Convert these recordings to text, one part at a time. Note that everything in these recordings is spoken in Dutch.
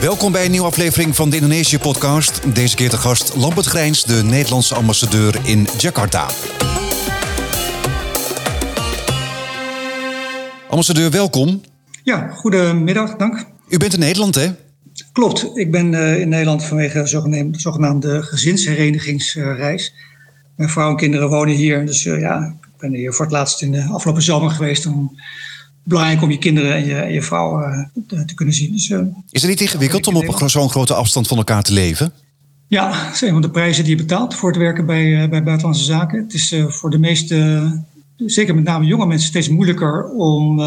Welkom bij een nieuwe aflevering van de Indonesië-podcast. Deze keer de gast Lambert Grijns, de Nederlandse ambassadeur in Jakarta. Ambassadeur, welkom. Ja, goedemiddag, dank. U bent in Nederland, hè? Klopt, ik ben uh, in Nederland vanwege de zogenaamde, zogenaamde gezinsherenigingsreis. Mijn vrouw en kinderen wonen hier, dus uh, ja, ik ben hier voor het laatst in de afgelopen zomer geweest om belangrijk om je kinderen en je, en je vrouw uh, te, te, kunnen zien. Dus, uh, is het niet ingewikkeld om op zo'n grote afstand van elkaar te leven? Ja, dat is een van de prijzen die je betaalt voor het werken bij, uh, bij buitenlandse zaken. Het is voor de meeste, zeker met name jonge mensen, steeds moeilijker om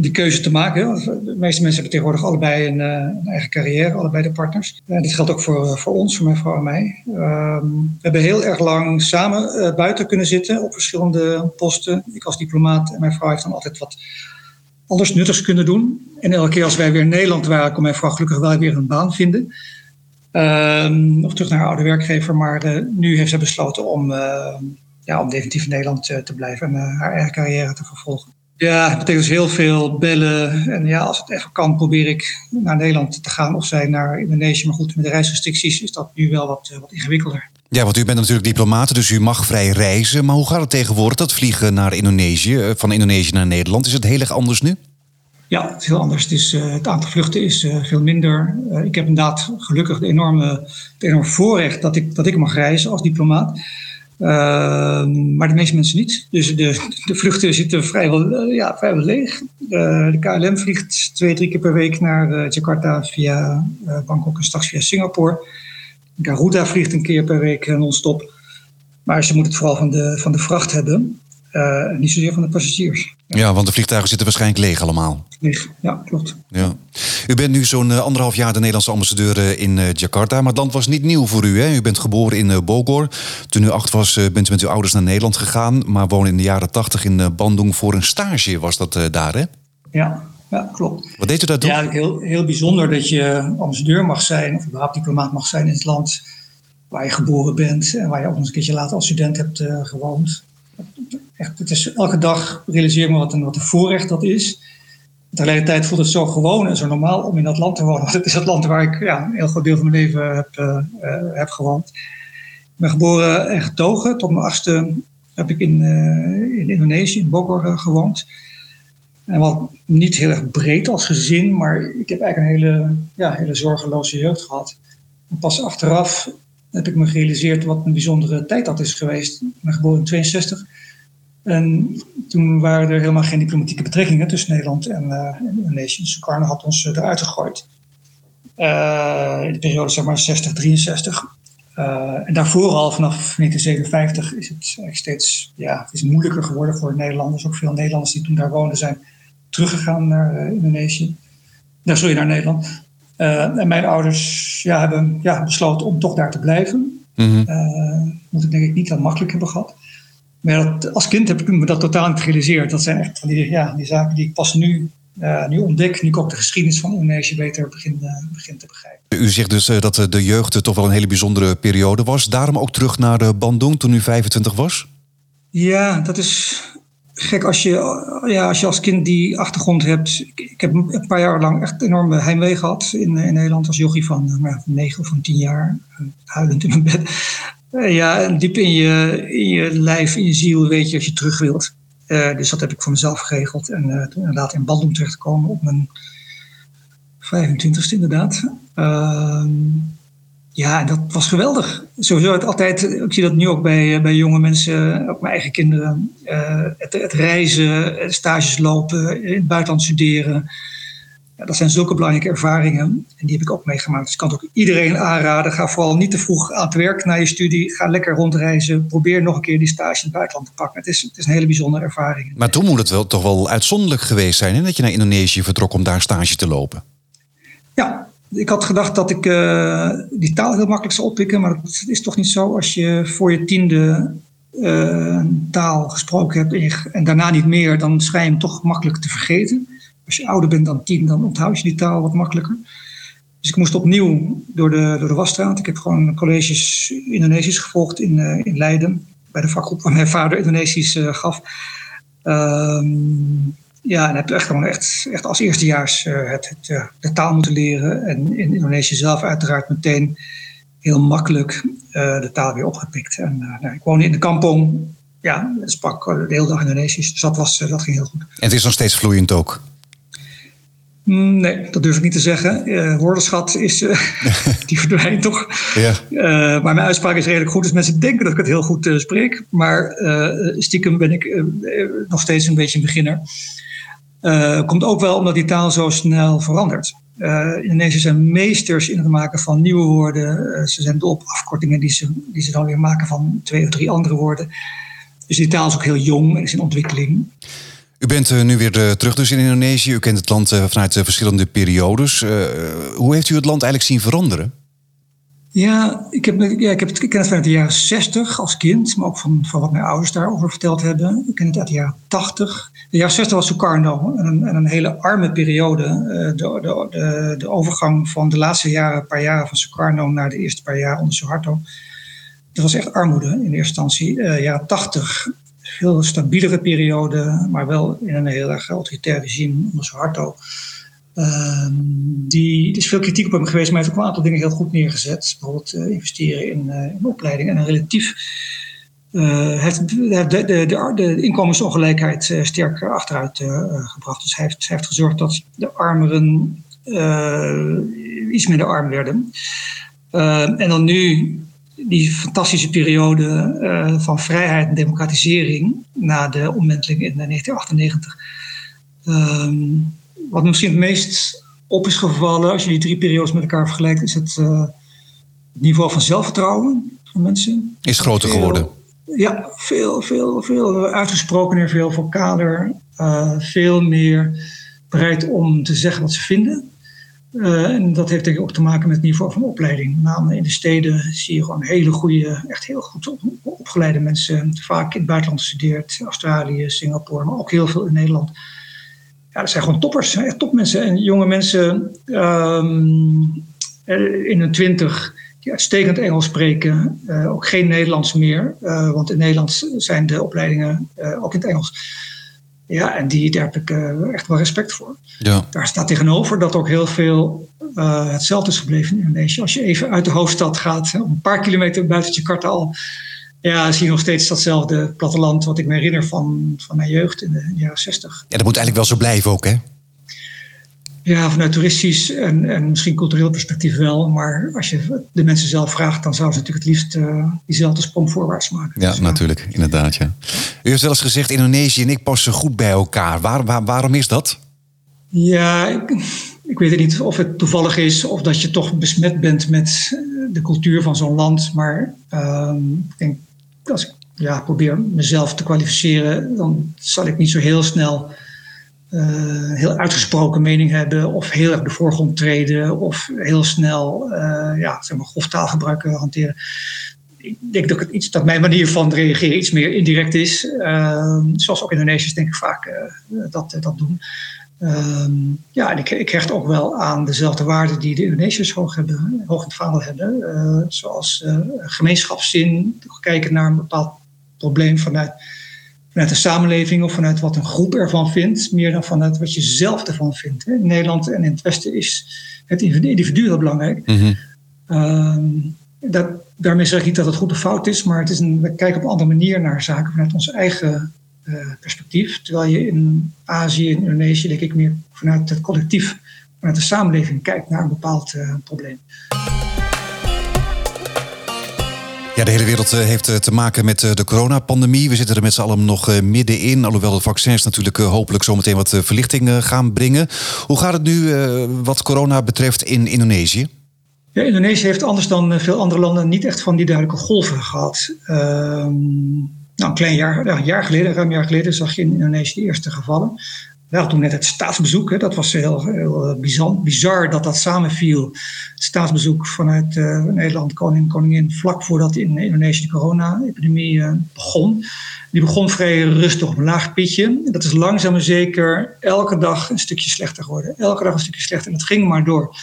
die keuze te maken. De meeste mensen hebben tegenwoordig allebei een, een eigen carrière, allebei de partners. En dit geldt ook voor, voor ons, voor mijn vrouw en mij. Um, we hebben heel erg lang samen buiten kunnen zitten op verschillende posten. Ik als diplomaat en mijn vrouw heeft dan altijd wat anders nuttigs kunnen doen. En elke keer als wij weer in Nederland waren, kon mijn vrouw gelukkig wel weer een baan vinden. Um, of terug naar haar oude werkgever. Maar nu heeft ze besloten om, ja, om definitief in Nederland te blijven en haar eigen carrière te vervolgen. Ja, het betekent dus heel veel bellen. En ja, als het even kan, probeer ik naar Nederland te gaan of zij naar Indonesië. Maar goed, met de reisrestricties is dat nu wel wat, wat ingewikkelder. Ja, want u bent natuurlijk diplomaat, dus u mag vrij reizen. Maar hoe gaat het tegenwoordig, dat vliegen naar Indonesië, van Indonesië naar Nederland? Is het heel erg anders nu? Ja, het is heel anders. Het, is, uh, het aantal vluchten is uh, veel minder. Uh, ik heb inderdaad gelukkig de enorme, het enorme voorrecht dat ik, dat ik mag reizen als diplomaat. Uh, maar de meeste mensen niet. Dus de, de vluchten zitten vrijwel, uh, ja, vrijwel leeg. Uh, de KLM vliegt twee, drie keer per week naar Jakarta via Bangkok en straks via Singapore. Garuda vliegt een keer per week non-stop. Maar ze moeten het vooral van de, van de vracht hebben. Niet zozeer van de passagiers. Ja, want de vliegtuigen zitten waarschijnlijk leeg allemaal. Leeg, ja, klopt. Ja. U bent nu zo'n uh, anderhalf jaar de Nederlandse ambassadeur in uh, Jakarta. Maar het land was niet nieuw voor u. Hè? U bent geboren in Bogor. Toen u acht was, bent u met uw ouders naar Nederland gegaan. Maar woonde in de jaren tachtig in Bandung voor een stage. Was dat daar, hè? Ja, ja, klopt. Wat deed u daar toen? Ja, heel, heel bijzonder dat je ambassadeur mag zijn... of überhaupt diplomaat mag zijn in het land waar je geboren bent... en waar je ook nog een keertje later als student hebt gewoond. Echt, het is elke dag realiseer me wat een, wat een voorrecht dat is. Tegelijkertijd voelt het zo gewoon en zo normaal om in dat land te wonen. Want het is het land waar ik ja, een heel groot deel van mijn leven heb, uh, uh, heb gewoond. Ik ben geboren en getogen. Tot mijn achtste heb ik in, uh, in Indonesië, in Bogor, gewoond. En wat niet heel erg breed als gezin, maar ik heb eigenlijk een hele, ja, hele zorgeloze jeugd gehad. Pas achteraf heb ik me gerealiseerd wat een bijzondere tijd dat is geweest. Ik ben geboren in 62. En toen waren er helemaal geen diplomatieke betrekkingen tussen Nederland en, uh, en Indonesië. Sukarno had ons uh, eruit gegooid. Uh, in de periode zeg maar 60, 63. en daarvoor al vanaf 1957 is het eigenlijk steeds ja, het is moeilijker geworden voor Nederlanders. Ook veel Nederlanders die toen daar woonden zijn teruggegaan naar Indonesië. Daar sorry, naar Nederland. en mijn ouders ja, hebben ja, besloten om toch daar te blijven. Mm -hmm. moet ik denk ik niet dat makkelijk hebben gehad. Maar dat, als kind heb ik me dat totaal niet gerealiseerd. Dat zijn echt van die, ja, die zaken die ik pas nu, uh, nu ontdek, nu ik ook de geschiedenis van Indonesië beter begin, uh, begin te begrijpen. U zegt dus uh, dat de jeugd toch wel een hele bijzondere periode was. Daarom ook terug naar de Bandung toen u 25 was? Ja, dat is gek als je, ja, als je als kind die achtergrond hebt. Ik, ik heb een paar jaar lang echt enorme heimwee gehad in, in Nederland als jochie van, van 9 of van 10 jaar. huilend in mijn bed. Ja, diep in je, in je lijf, in je ziel weet je als je terug wilt. Uh, dus dat heb ik voor mezelf geregeld. En uh, toen inderdaad in Bandung terechtkomen op mijn 25ste inderdaad. Uh, ja, dat was geweldig. Sowieso het altijd, ik zie dat nu ook bij, bij jonge mensen, ook mijn eigen kinderen. Het, het, reizen, stages lopen, in het buitenland studeren. Ja, dat zijn zulke belangrijke ervaringen en die heb ik ook meegemaakt. Dus ik kan het ook iedereen aanraden. Ga vooral niet te vroeg aan het werk na je studie. Ga lekker rondreizen. Probeer nog een keer die stage in het buitenland te pakken. Het is, het is een hele bijzondere ervaring. Maar toen moet het wel, toch wel uitzonderlijk geweest zijn hè? dat je naar Indonesië vertrok om daar stage te lopen. Ja, ik had gedacht dat ik uh, die taal heel makkelijk zou oppikken. Maar dat is toch niet zo als je voor je tiende uh, taal gesproken hebt en, je, en daarna niet meer. Dan schijn je hem toch makkelijk te vergeten als je ouder bent dan tien, dan onthoud je die taal wat makkelijker. Dus ik moest opnieuw door de, door de wasstraat. Ik heb gewoon colleges Indonesisch gevolgd in, uh, in Leiden. Bij de vakgroep waar mijn vader Indonesisch uh, gaf. Um, Ja, en heb echt gewoon echt, echt als eerstejaars uh, het, het, de taal moeten leren. En in Indonesië zelf uiteraard meteen heel makkelijk de taal weer opgepikt. En nou, ik woonde in de kampong. Ja, sprak de hele dag Indonesisch. Dus dat, was, dat ging heel goed. En het is nog steeds vloeiend ook? Mm, nee, dat durf ik niet te zeggen. Uh, woordenschat is, uh, die verdwijnt toch. Ja. Uh, maar mijn uitspraak is redelijk goed, dus mensen denken dat ik het heel goed spreek. Maar stiekem ben ik nog steeds een beetje een beginner. komt ook wel omdat die taal zo snel verandert. Indonesiërs zijn meesters in het maken van nieuwe woorden. ze zijn dol op afkortingen die ze, die ze dan weer maken van twee of drie andere woorden. Dus die taal is ook heel jong en is in ontwikkeling. U bent uh, nu weer uh, terug dus in Indonesië. U kent het land uh, vanuit verschillende periodes. hoe heeft u het land eigenlijk zien veranderen? Ja, ik, heb, ja, ik, ken het vanuit de jaren 60 als kind, maar ook van, van wat mijn ouders daarover verteld hebben. Ik ken het uit de jaren 80. De jaren 60 was Sukarno, en een, een hele arme periode. De, de, de, de, overgang van de laatste jaren, paar jaren van Sukarno naar de eerste paar jaar onder Suharto. Dat was echt armoede in eerste instantie. Jaren 80 veel stabielere periode, maar wel in een heel erg autoritair regime onder Suharto. Uh, die, is veel kritiek op hem geweest, maar heeft ook een aantal dingen heel goed neergezet. Bijvoorbeeld uh, investeren in, uh, in opleiding en een relatief uh, heeft de, de, de, inkomensongelijkheid sterk achteruit gebracht. Dus hij heeft, hij heeft gezorgd dat de armeren iets minder arm werden. en dan nu die fantastische periode uh, van vrijheid en democratisering na de omwenteling in 1998. Um, wat misschien het meest op is gevallen, als je die drie periodes met elkaar vergelijkt, is het, uh, het niveau van zelfvertrouwen van mensen. Is groter geworden. Ja, veel, veel, veel uitgesprokener, veel vocaler, uh, veel meer bereid om te zeggen wat ze vinden. Uh, en dat heeft denk ik ook te maken met het niveau van opleiding. Met in de steden zie je gewoon hele goede, echt heel goed opgeleide mensen. Vaak in het buitenland gestudeerd, Australië, Singapore, maar ook heel veel in Nederland. Ja, dat zijn gewoon toppers, echt topmensen. En jonge mensen um, in hun twintig die uitstekend Engels spreken. Uh, ook geen Nederlands meer, want in Nederland zijn de opleidingen ook in het Engels. Ja, en die, daar heb ik uh, echt wel respect voor. Ja. Daar staat tegenover dat ook heel veel uh, hetzelfde is gebleven in Indonesië. Als je even uit de hoofdstad gaat, een paar kilometer buiten Jakarta al, ja, zie je nog steeds datzelfde platteland wat ik me herinner van, van mijn jeugd in de jaren 60. Ja, dat moet eigenlijk wel zo blijven ook, hè? Ja, vanuit toeristisch en, en misschien cultureel perspectief wel. Maar als je de mensen zelf vraagt, dan zouden ze natuurlijk het liefst uh, diezelfde sprong voorwaarts maken. Ja, dus, natuurlijk, inderdaad. Ja. U heeft wel eens gezegd, Indonesië en ik passen goed bij elkaar. Waar, waar, waarom is dat? Ja, ik, ik weet niet of het toevallig is of dat je toch besmet bent met de cultuur van zo'n land. Maar uh, ik denk, als ik ja, probeer mezelf te kwalificeren, dan zal ik niet zo heel snel uh, heel uitgesproken mening hebben of heel erg de voorgrond treden of heel snel uh, ja, zeg maar, grof taalgebruik hanteren. Ik denk dat, het iets, dat mijn manier van reageren iets meer indirect is. Uh, zoals ook Indonesiërs denk ik vaak dat, dat doen. Ehm, ja, en ik, ik hecht ook wel aan dezelfde waarden die de Indonesiërs hoog, hebben, hoog in het vaandel hebben. zoals gemeenschapszin, kijken naar een bepaald probleem vanuit vanuit de samenleving of vanuit wat een groep ervan vindt, meer dan vanuit wat je zelf ervan vindt. In Nederland en in het Westen is het individu heel belangrijk. Mm dat, daarmee zeg ik niet dat het goed of fout is, maar het is een, we kijken op een andere manier naar zaken vanuit ons eigen uh, perspectief. Terwijl je in Azië en Indonesië, denk ik, meer vanuit het collectief, vanuit de samenleving kijkt naar een bepaald uh, probleem. Ja, de hele wereld eh, heeft eh, te maken met eh, de coronapandemie. We zitten er met z'n allen nog middenin. Alhoewel de vaccins natuurlijk hopelijk zometeen wat verlichting gaan brengen. Hoe gaat het nu wat corona betreft in Indonesië? Ja, Indonesië heeft anders dan veel andere landen niet echt van die duidelijke golven gehad. Ehm, nou, een klein jaar, een jaar geleden, ruim een jaar geleden, zag je in Indonesië de eerste gevallen. We hadden toen net het staatsbezoek. Hè. Dat was heel, heel bizar, bizar, dat dat samenviel. Het staatsbezoek vanuit uh, Nederland, koning koningin, vlak voordat in Indonesië de corona-epidemie uh, begon. Die begon vrij rustig op een laag pitje. Dat is langzaam maar zeker elke dag een stukje slechter geworden. Elke dag een stukje slechter. En dat ging maar door.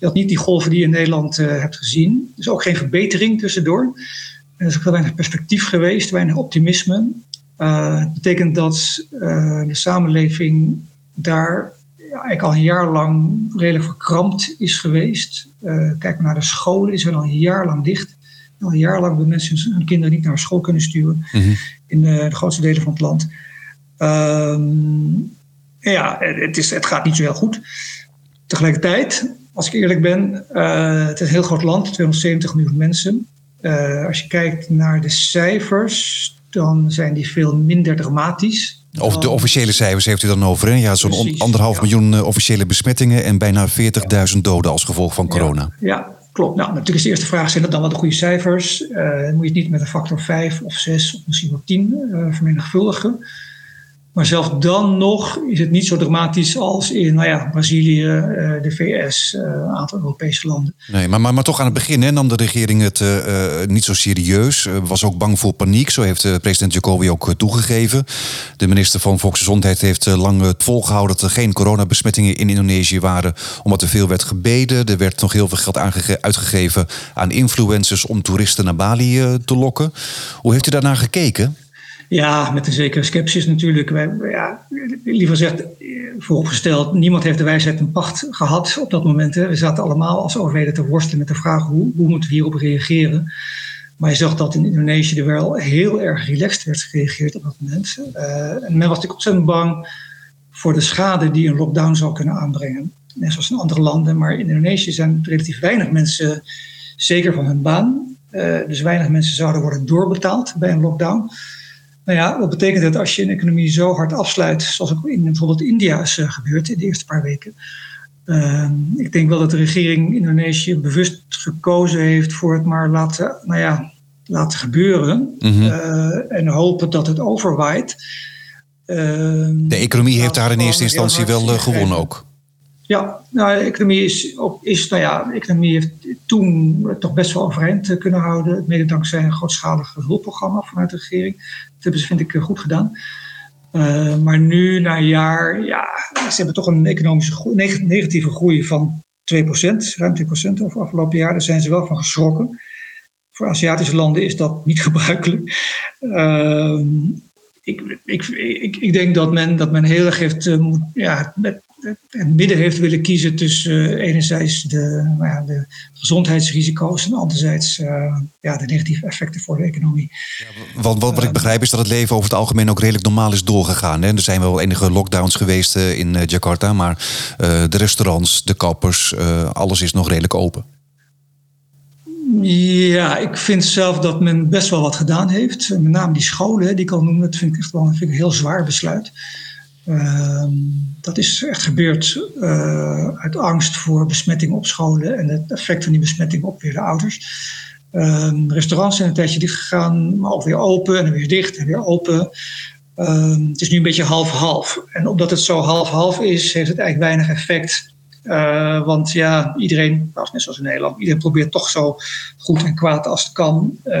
Had niet die golven die je in Nederland hebt gezien. Dus ook geen verbetering tussendoor. Er is ook heel weinig perspectief geweest, weinig optimisme. Dat betekent dat de samenleving daar eigenlijk al een jaar lang redelijk verkrampt is geweest. kijk maar naar de scholen, is er al een jaar lang dicht. Al een jaar lang hebben mensen hun kinderen niet naar school kunnen sturen mhm. in de grootste delen van het land. Ehm, ja, het, is, het gaat niet zo heel goed. Tegelijkertijd, als ik eerlijk ben, uh, het is een heel groot land, 270 miljoen mensen. Uh, als je kijkt naar de cijfers, dan zijn die veel minder dramatisch. Of de officiële cijfers heeft u dan over, hè? Ja, zo'n anderhalf miljoen uh, officiële besmettingen en bijna 40.000 doden als gevolg van corona. Ja, ja, klopt. Nou, natuurlijk is de eerste vraag, zijn dat dan wel de goede cijfers? moet je het niet met een factor 5 of 6 of misschien wel 10 vermenigvuldigen? Maar zelfs dan nog is het niet zo dramatisch als in nou ja, Brazilië, eh, de VS, eh, een aantal Europese landen. Nee, maar, maar, maar toch aan het begin hè, nam de regering het uh, niet zo serieus. was ook bang voor paniek, zo heeft president Jacobi ook toegegeven. De minister van Volksgezondheid heeft lang het volgehouden dat er geen coronabesmettingen in Indonesië waren, omdat er veel werd gebeden. Er werd nog heel veel geld uitgegeven aan influencers om toeristen naar Bali te lokken. Hoe heeft u daarnaar gekeken? Ja, met een zekere sceptisch natuurlijk. Wij, ja, liever gezegd, vooropgesteld, niemand heeft de wijsheid in pacht gehad op dat moment. Hè. We zaten allemaal als overleden te worstelen met de vraag hoe, hoe moeten we hierop reageren. Maar je zag dat in Indonesië er wel heel erg relaxed werd gereageerd op dat moment. Uh, en men was natuurlijk ontzettend bang voor de schade die een lockdown zou kunnen aanbrengen. Net zoals in andere landen, maar in Indonesië zijn relatief weinig mensen zeker van hun baan. Uh, dus weinig mensen zouden worden doorbetaald bij een lockdown. Nou ja, wat betekent het als je een economie zo hard afsluit, zoals ook in bijvoorbeeld India is uh, gebeurd in de eerste paar weken? Uh, ik denk wel dat de regering Indonesië bewust gekozen heeft voor het maar laten, nou ja, laten gebeuren. Mm en hopen dat het overwaait. Ehm, de economie heeft daar in eerste instantie wel eh, gewonnen ook. Ja, nou, de economie is, is nou ja, de economie heeft toen toch best wel overeind kunnen houden. Mede dankzij een grootschalig hulpprogramma vanuit de regering. Hebben ze, vind ik, goed gedaan. Uh, maar nu, na een jaar, ja, ze hebben toch een economische negatieve groei van 2%, ruim 2% over afgelopen jaar. Daar zijn ze wel van geschrokken. Voor Aziatische landen is dat niet gebruikelijk. Uh, ik, ik, ik, denk dat men, dat men heel erg heeft, uh, ja, met, het midden heeft willen kiezen tussen uh, enerzijds de, nou ja, de gezondheidsrisico's en anderzijds ja, de negatieve effecten voor de economie. Ja, wat, wat, wat ik begrijp is dat het leven over het algemeen ook redelijk normaal is doorgegaan. Hè? Er zijn wel enige lockdowns geweest in Jakarta, maar de restaurants, de kappers, alles is nog redelijk open. Ja, ik vind zelf dat men best wel wat gedaan heeft. Met name die scholen, die ik al noemde, dat vind ik echt wel vind een heel zwaar besluit. Ehm, dat is echt gebeurd uh, uit angst voor besmetting op scholen en het effect van die besmetting op weer de ouders. Um, restaurants zijn een tijdje dicht gegaan, maar ook weer open en weer dicht en weer open. Um, het is nu een beetje half-half. En omdat het zo half-half is, heeft het eigenlijk weinig effect uh, want ja, iedereen, nou, net zoals in Nederland, iedereen probeert toch zo goed en kwaad als het kan uh,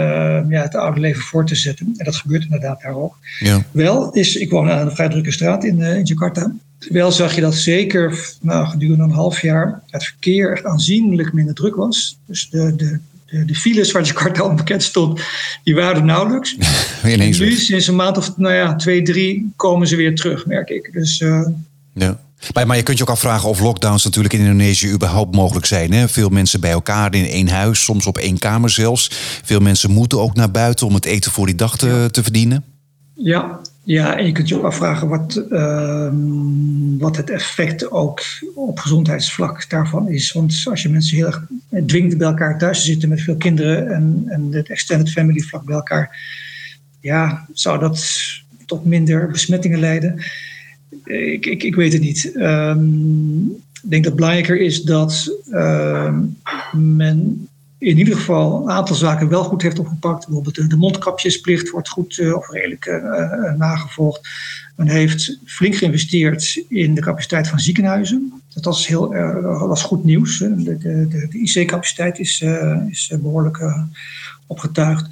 ja, het oude leven voor te zetten. En dat gebeurt inderdaad daar ook. Ja. Wel is, ik woon aan een vrij drukke straat in, uh, in Jakarta. Wel zag je dat zeker nou, gedurende een half jaar het verkeer echt aanzienlijk minder druk was. Dus de, de, de, de files waar Jakarta onbekend stond, die waren er nauwelijks. nu, sinds een maand of nou ja, twee, drie, komen ze weer terug, merk ik. Dus ja. Maar, maar je kunt je ook afvragen of lockdowns natuurlijk in Indonesië überhaupt mogelijk zijn. Hè? Veel mensen bij elkaar in één huis, soms op één kamer zelfs. Veel mensen moeten ook naar buiten om het eten voor die dag te, te verdienen. Ja, ja, en je kunt je ook afvragen wat, uh, wat het effect ook op gezondheidsvlak daarvan is. Want als je mensen heel erg dwingt bij elkaar thuis te zitten met veel kinderen en, en het extended family vlak bij elkaar, ja, zou dat tot minder besmettingen leiden ik, ik, ik weet het niet. Um, ik denk dat belangrijker is dat uh, men in ieder geval een aantal zaken wel goed heeft opgepakt. Bijvoorbeeld de mondkapjesplicht wordt goed uh, of redelijk uh, nagevolgd. Men heeft flink geïnvesteerd in de capaciteit van ziekenhuizen. Dat was, heel, was goed nieuws. De, de, de, de IC-capaciteit is, is behoorlijk opgetuigd.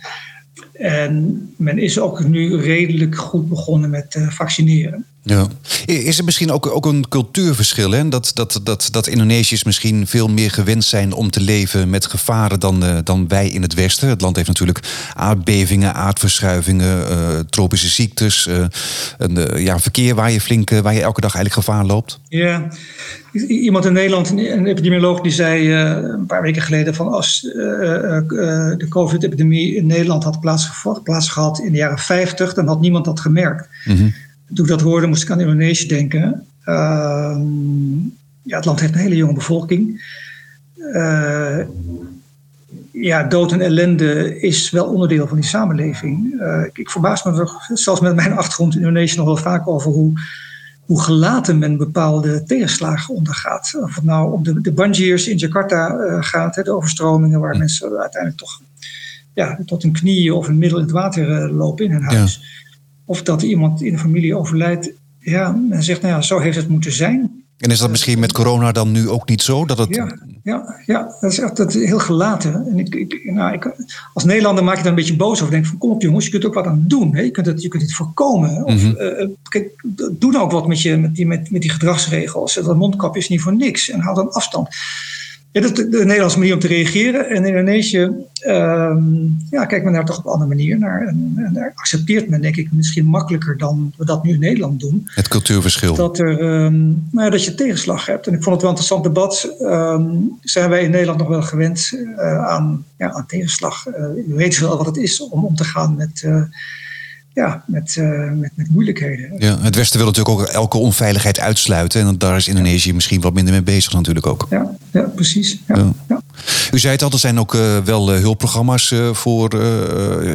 En men is ook nu redelijk goed begonnen met vaccineren. Ja. Is er misschien ook, ook een cultuurverschil? Hè? Dat, dat, dat, dat Indonesiërs misschien veel meer gewend zijn om te leven met gevaren dan, uh, dan wij in het Westen. Het land heeft natuurlijk aardbevingen, aardverschuivingen, uh, tropische ziektes. Uh, een ja, verkeer waar je flink, waar je elke dag eigenlijk gevaar loopt. Ja, iemand in Nederland, een epidemioloog, die zei een paar weken geleden van als de COVID-epidemie in Nederland had plaatsgehad in de jaren 50, dan had niemand dat gemerkt. Mm -hmm. Toen ik dat hoorde, moest ik aan Indonesië denken. Uh, ja, het land heeft een hele jonge bevolking. Uh, ja, dood en ellende is wel onderdeel van die samenleving. Uh, ik, ik, verbaas me er, zelfs met mijn achtergrond in Indonesië nog wel vaak over hoe, hoe gelaten men bepaalde tegenslagen ondergaat. Of het nou om de, de banjiers in Jakarta uh, gaat, hè, de overstromingen waar mensen uiteindelijk toch ja, tot hun knieën of een middel in het water lopen in hun huis. Ja. Of dat iemand in de familie overlijdt. Ja, men zegt, nou ja, zo heeft het moeten zijn. En is dat misschien met corona dan nu ook niet zo? Dat het... ja, ja, ja, dat is echt dat is heel gelaten. En ik, ik, nou, ik, als Nederlander maak je daar een beetje boos over. Denk van, kom op jongens, je kunt er ook wat aan doen. Hè? Je, kunt het, je kunt het voorkomen. Of, mm -hmm. kijk, doe nou ook wat met, je, met, die, met, met die gedragsregels. Dat mondkapje is niet voor niks. En hou dan afstand. Ja, dat is de Nederlandse manier om te reageren. En in Indonesië um, ja, kijkt men daar toch op een andere manier naar. En, en, daar accepteert men, denk ik, misschien makkelijker dan we dat nu in Nederland doen. Het cultuurverschil. Dat, er, um, nou, dat je tegenslag hebt. En ik vond het wel een interessant debat. Um, zijn wij in Nederland nog wel gewend uh, aan, ja, aan tegenslag? Uh, u weet wel wat het is om om te gaan met. Uh, ja, met, uh, met, met moeilijkheden. Ja, het Westen wil natuurlijk ook elke onveiligheid uitsluiten. En daar is Indonesië ja. misschien wat minder mee bezig natuurlijk ook. Ja, ja precies. Ja, ja. U zei het al, er zijn ook uh, wel uh, hulpprogramma's voor,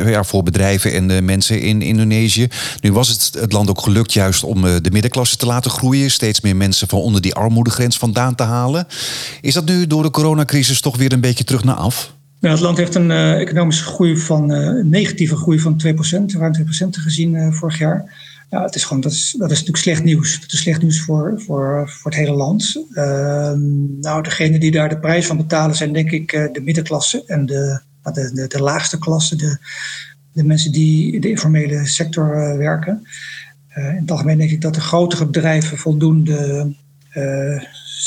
ja, voor bedrijven en mensen in Indonesië. Nu was het het land ook gelukt juist om de middenklasse te laten groeien. Steeds meer mensen van onder die armoedegrens vandaan te halen. Is dat nu door de coronacrisis toch weer een beetje terug naar af? Ja, het land heeft een uh, economische groei van uh, negatieve groei van 2%, ruim 2% gezien uh, vorig jaar. Ja, het is gewoon, dat is, dat is natuurlijk slecht nieuws. Dat is slecht nieuws voor, voor, voor het hele land. Ehm, nou, degene die daar de prijs van betalen zijn denk ik de middenklasse en de, de, de, de, laagste klasse, de, de mensen die in de informele sector werken. in het algemeen denk ik dat de grotere bedrijven voldoende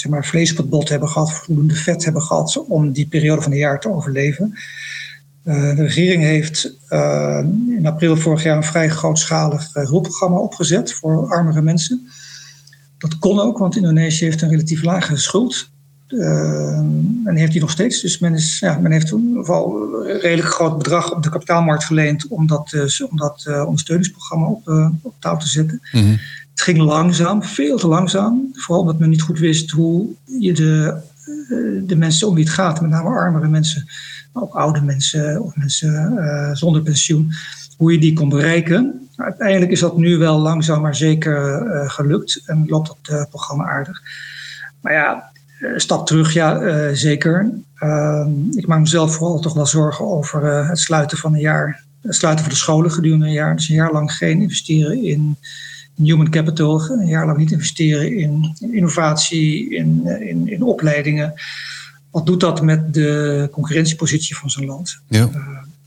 zeg maar, vlees op het bot hebben gehad, voldoende vet hebben gehad om die periode van het jaar te overleven. Uh, de regering heeft uh, in april vorig jaar een vrij grootschalig uh, hulpprogramma opgezet voor armere mensen. Dat kon ook, want Indonesië heeft een relatief lage schuld. en heeft die nog steeds. Dus men, is, ja, men heeft toen geval een redelijk groot bedrag op de kapitaalmarkt geleend om dat, om dat ondersteuningsprogramma op, op touw te zetten. -hmm. Het ging langzaam, veel te langzaam. Vooral omdat men niet goed wist hoe je de, eh, de mensen om wie het gaat, met name armere mensen, maar ook oude mensen of mensen uh, zonder pensioen, hoe je die kon bereiken. Uiteindelijk is dat nu wel langzaam maar zeker uh, gelukt en loopt uh, programma aardig. Maar ja, stap terug, ja, zeker. Ehm, ik maak mezelf vooral toch wel zorgen over het sluiten van een jaar, het sluiten van de scholen gedurende een jaar. Dus een jaar lang geen investeren in human capital, een jaar lang niet investeren in innovatie, in, in, in opleidingen. Wat doet dat met de concurrentiepositie van zo'n land? Ja. Uh,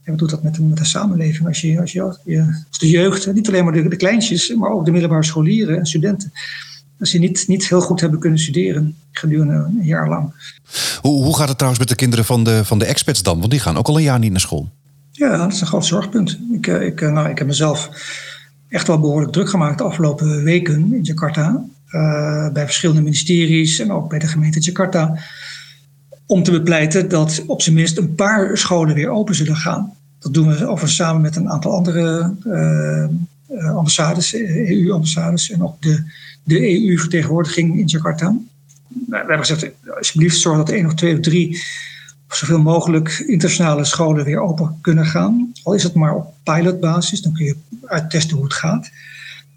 en wat doet dat met de, met de samenleving als, je, als, je, als de jeugd, niet alleen maar de, de kleintjes, maar ook de middelbare scholieren en studenten, als die niet, niet heel goed hebben kunnen studeren gedurende een jaar lang. Hoe, hoe gaat het trouwens met de kinderen van de, van de expats dan? Want die gaan ook al een jaar niet naar school. Ja, dat is een groot zorgpunt. Ik, eh, ik, nou, ik heb mezelf echt wel behoorlijk druk gemaakt de afgelopen weken in Jakarta. Uh, bij verschillende ministeries en ook bij de gemeente Jakarta. Om te bepleiten dat op zijn minst een paar scholen weer open zullen gaan. Dat doen we overigens samen met een aantal andere uh, ambassades, EU-ambassades en ook de, de EU-vertegenwoordiging in Jakarta. We hebben gezegd, alsjeblieft zorg dat één of twee of drie zoveel mogelijk internationale scholen weer open kunnen gaan. Al is het maar op pilotbasis, dan kun je uittesten hoe het gaat.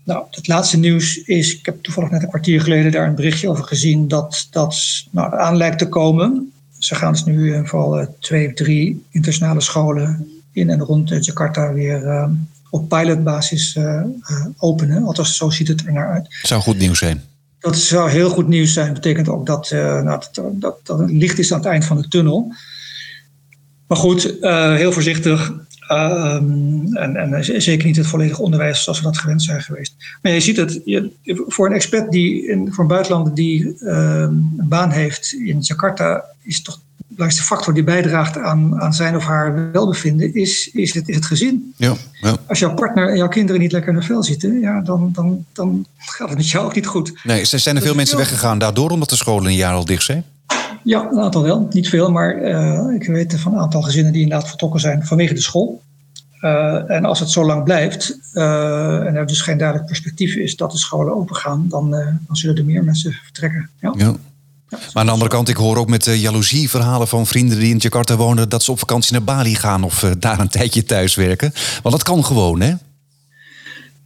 Nou, het laatste nieuws is, ik heb toevallig net een kwartier geleden daar een berichtje over gezien, dat dat nou, aan lijkt te komen. Ze gaan dus nu ieder geval twee of drie internationale scholen in en rond Jakarta weer uh, op pilotbasis openen. Althans, zo ziet het er naar uit. Zou goed nieuws zijn. Dat zou heel goed nieuws zijn. Dat betekent ook dat, nou, dat, dat, dat het licht is aan het eind van de tunnel. Maar goed, heel voorzichtig. Ehm, en, en, zeker niet het volledige onderwijs zoals we dat gewend zijn geweest. Maar je ziet het, je, voor een expert die voor een buitenlander die ehm, een baan heeft in Jakarta, is toch belangrijkste factor die bijdraagt aan, aan zijn of haar welbevinden, is, is, het, is het gezin. Ja, ja. Als jouw partner en jouw kinderen niet lekker in de vel zitten, ja, dan, dan, dan gaat het met jou ook niet goed. Nee, zijn er veel mensen weggegaan daardoor omdat de scholen een jaar al dicht zijn? Ja, een aantal wel. Niet veel, maar uh, ik weet van een aantal gezinnen die inderdaad vertrokken zijn vanwege de school. Uh, en als het zo lang blijft uh, en er dus geen duidelijk perspectief is dat de scholen open gaan, dan, dan zullen er meer mensen vertrekken. Ja. ja. Maar aan de andere kant, ik hoor ook met uh, jaloezie verhalen van vrienden die in Jakarta wonen dat ze op vakantie naar Bali gaan of uh, daar een tijdje thuis werken. Want dat kan gewoon, hè?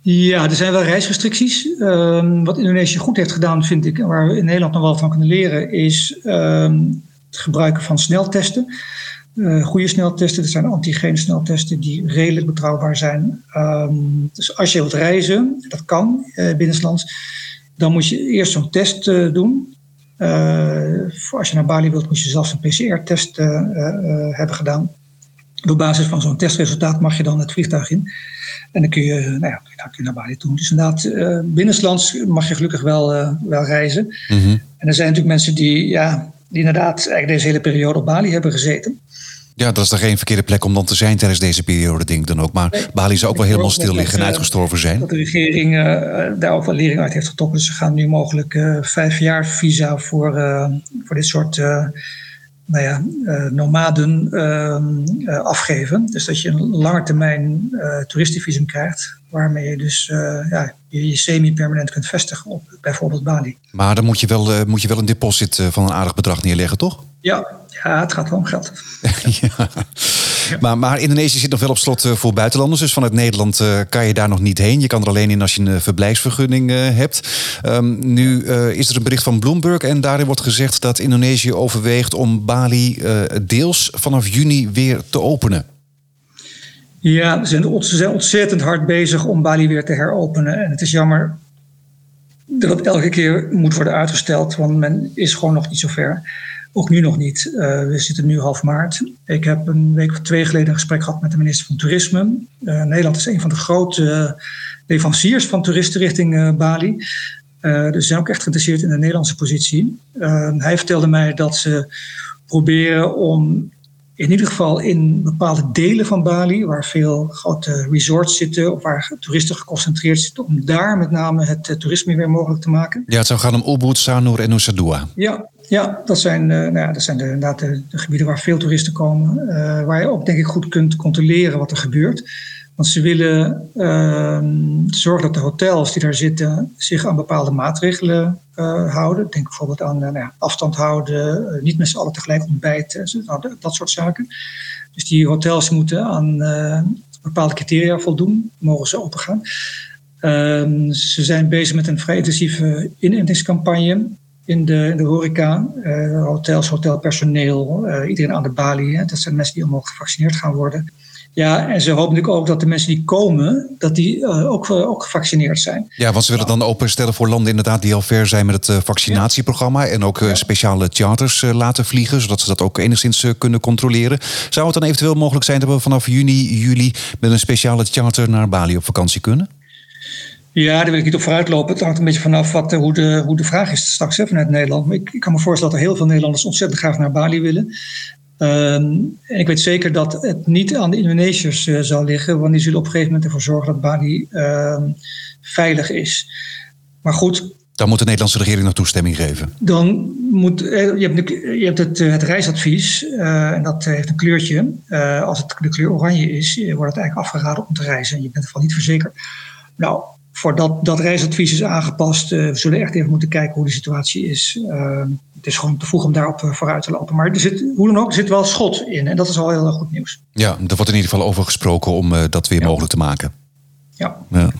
Ja, er zijn wel reisrestricties. Um, wat Indonesië goed heeft gedaan, vind ik, waar we in Nederland nog wel van kunnen leren, is um, het gebruiken van sneltesten. Uh, goede sneltesten, dat zijn antigeen sneltesten die redelijk betrouwbaar zijn. Um, dus als je wilt reizen, dat kan uh, binnenlands, dan moet je eerst zo'n test doen. Als je naar Bali wilt, moet je zelfs een PCR-test hebben gedaan. Op basis van zo'n testresultaat mag je dan het vliegtuig in. En dan kun je, nou ja, dan kun je naar Bali toe. Dus inderdaad, uh, binnenlands mag je gelukkig wel, uh, wel reizen. Mm -hmm. En er zijn natuurlijk mensen die, ja, die inderdaad eigenlijk deze hele periode op Bali hebben gezeten. Ja, dat is dan geen verkeerde plek om dan te zijn tijdens deze periode, denk ik dan ook. Maar nee, Bali zou ook wel helemaal stil liggen en uitgestorven zijn. Dat de regering uh, daar ook wel lering uit heeft getrokken. Dus ze gaan nu mogelijk vijf jaar visa voor, voor dit soort nou ja, nomaden uh, afgeven. Dus dat je een langetermijn toeristenvisum krijgt, waarmee je dus ja, je, je semi-permanent kunt vestigen op bijvoorbeeld Bali. Maar dan moet je wel, moet je wel een deposit van een aardig bedrag neerleggen, toch? Ja, ja het gaat wel om geld. ja. Maar, maar Indonesië zit nog wel op slot voor buitenlanders. Dus vanuit Nederland uh, kan je daar nog niet heen. Je kan er alleen in als je een verblijfsvergunning uh, hebt. Um, nu uh, is er een bericht van Bloomberg. En daarin wordt gezegd dat Indonesië overweegt om Bali deels vanaf juni weer te openen. Ja, ze zijn ontzettend hard bezig om Bali weer te heropenen. En het is jammer dat het elke keer moet worden uitgesteld. Want men is gewoon nog niet zo ver. Ook nu nog niet. Uh, we zitten nu half maart. Ik heb een week of twee geleden een gesprek gehad met de minister van Toerisme. Uh, Nederland is een van de grote leveranciers van toeristen richting uh, Bali. dus ze zijn ook echt geïnteresseerd in de Nederlandse positie. hij vertelde mij dat ze proberen om in ieder geval in bepaalde delen van Bali, waar veel grote resorts zitten of waar toeristen geconcentreerd zitten, om daar met name het toerisme weer mogelijk te maken. Ja, het zou gaan om Ubud, Sanur en Nusa Dua. Ja, ja, dat zijn, uh, nou ja, dat zijn de, inderdaad de, de, gebieden waar veel toeristen komen. Uh, waar je ook denk ik goed kunt controleren wat er gebeurt. Want ze willen uh, zorgen dat de hotels die daar zitten zich aan bepaalde maatregelen uh, houden. Denk bijvoorbeeld aan nou ja, afstand houden, niet met z'n allen tegelijk ontbijten, nou, dat soort zaken. Dus die hotels moeten aan bepaalde criteria voldoen, mogen ze opengaan. Ehm, ze zijn bezig met een vrij intensieve inentingscampagne in de, in horeca, hotels, hotelpersoneel, iedereen aan de balie. Hè. Dat zijn mensen die allemaal gevaccineerd gaan worden. Ja, en ze hopen natuurlijk ook dat de mensen die komen, dat die uh, ook, ook gevaccineerd zijn. Ja, want ze willen dan openstellen voor landen inderdaad die al ver zijn met het vaccinatieprogramma. En ook speciale charters laten vliegen, zodat ze dat ook enigszins kunnen controleren. Zou het dan eventueel mogelijk zijn dat we vanaf juni, juli met een speciale charter naar Bali op vakantie kunnen? Ja, daar wil ik niet op vooruitlopen. Het hangt een beetje vanaf wat, hoe, de, hoe de vraag is straks hè, vanuit Nederland. Maar ik, ik, kan me voorstellen dat er heel veel Nederlanders ontzettend graag naar Bali willen. Um, en ik weet zeker dat het niet aan de Indonesiërs uh, zal liggen, want die zullen op een gegeven moment ervoor zorgen dat Bali uh, veilig is. Maar goed. Dan moet de Nederlandse regering nog toestemming geven. Dan moet, je hebt, je hebt het, het reisadvies uh, en dat heeft een kleurtje. als het de kleur oranje is, wordt het eigenlijk afgeraden om te reizen. Je bent ervan niet verzekerd. Nou, voordat dat reisadvies is aangepast, uh, we zullen echt even moeten kijken hoe de situatie is. Uh, het is gewoon te vroeg om daarop uh, vooruit te lopen. Maar er zit, hoe dan ook, er zit wel schot in. En dat is al heel goed nieuws. Ja, er wordt in ieder geval over gesproken om dat weer ja. mogelijk te maken. Ja. ja.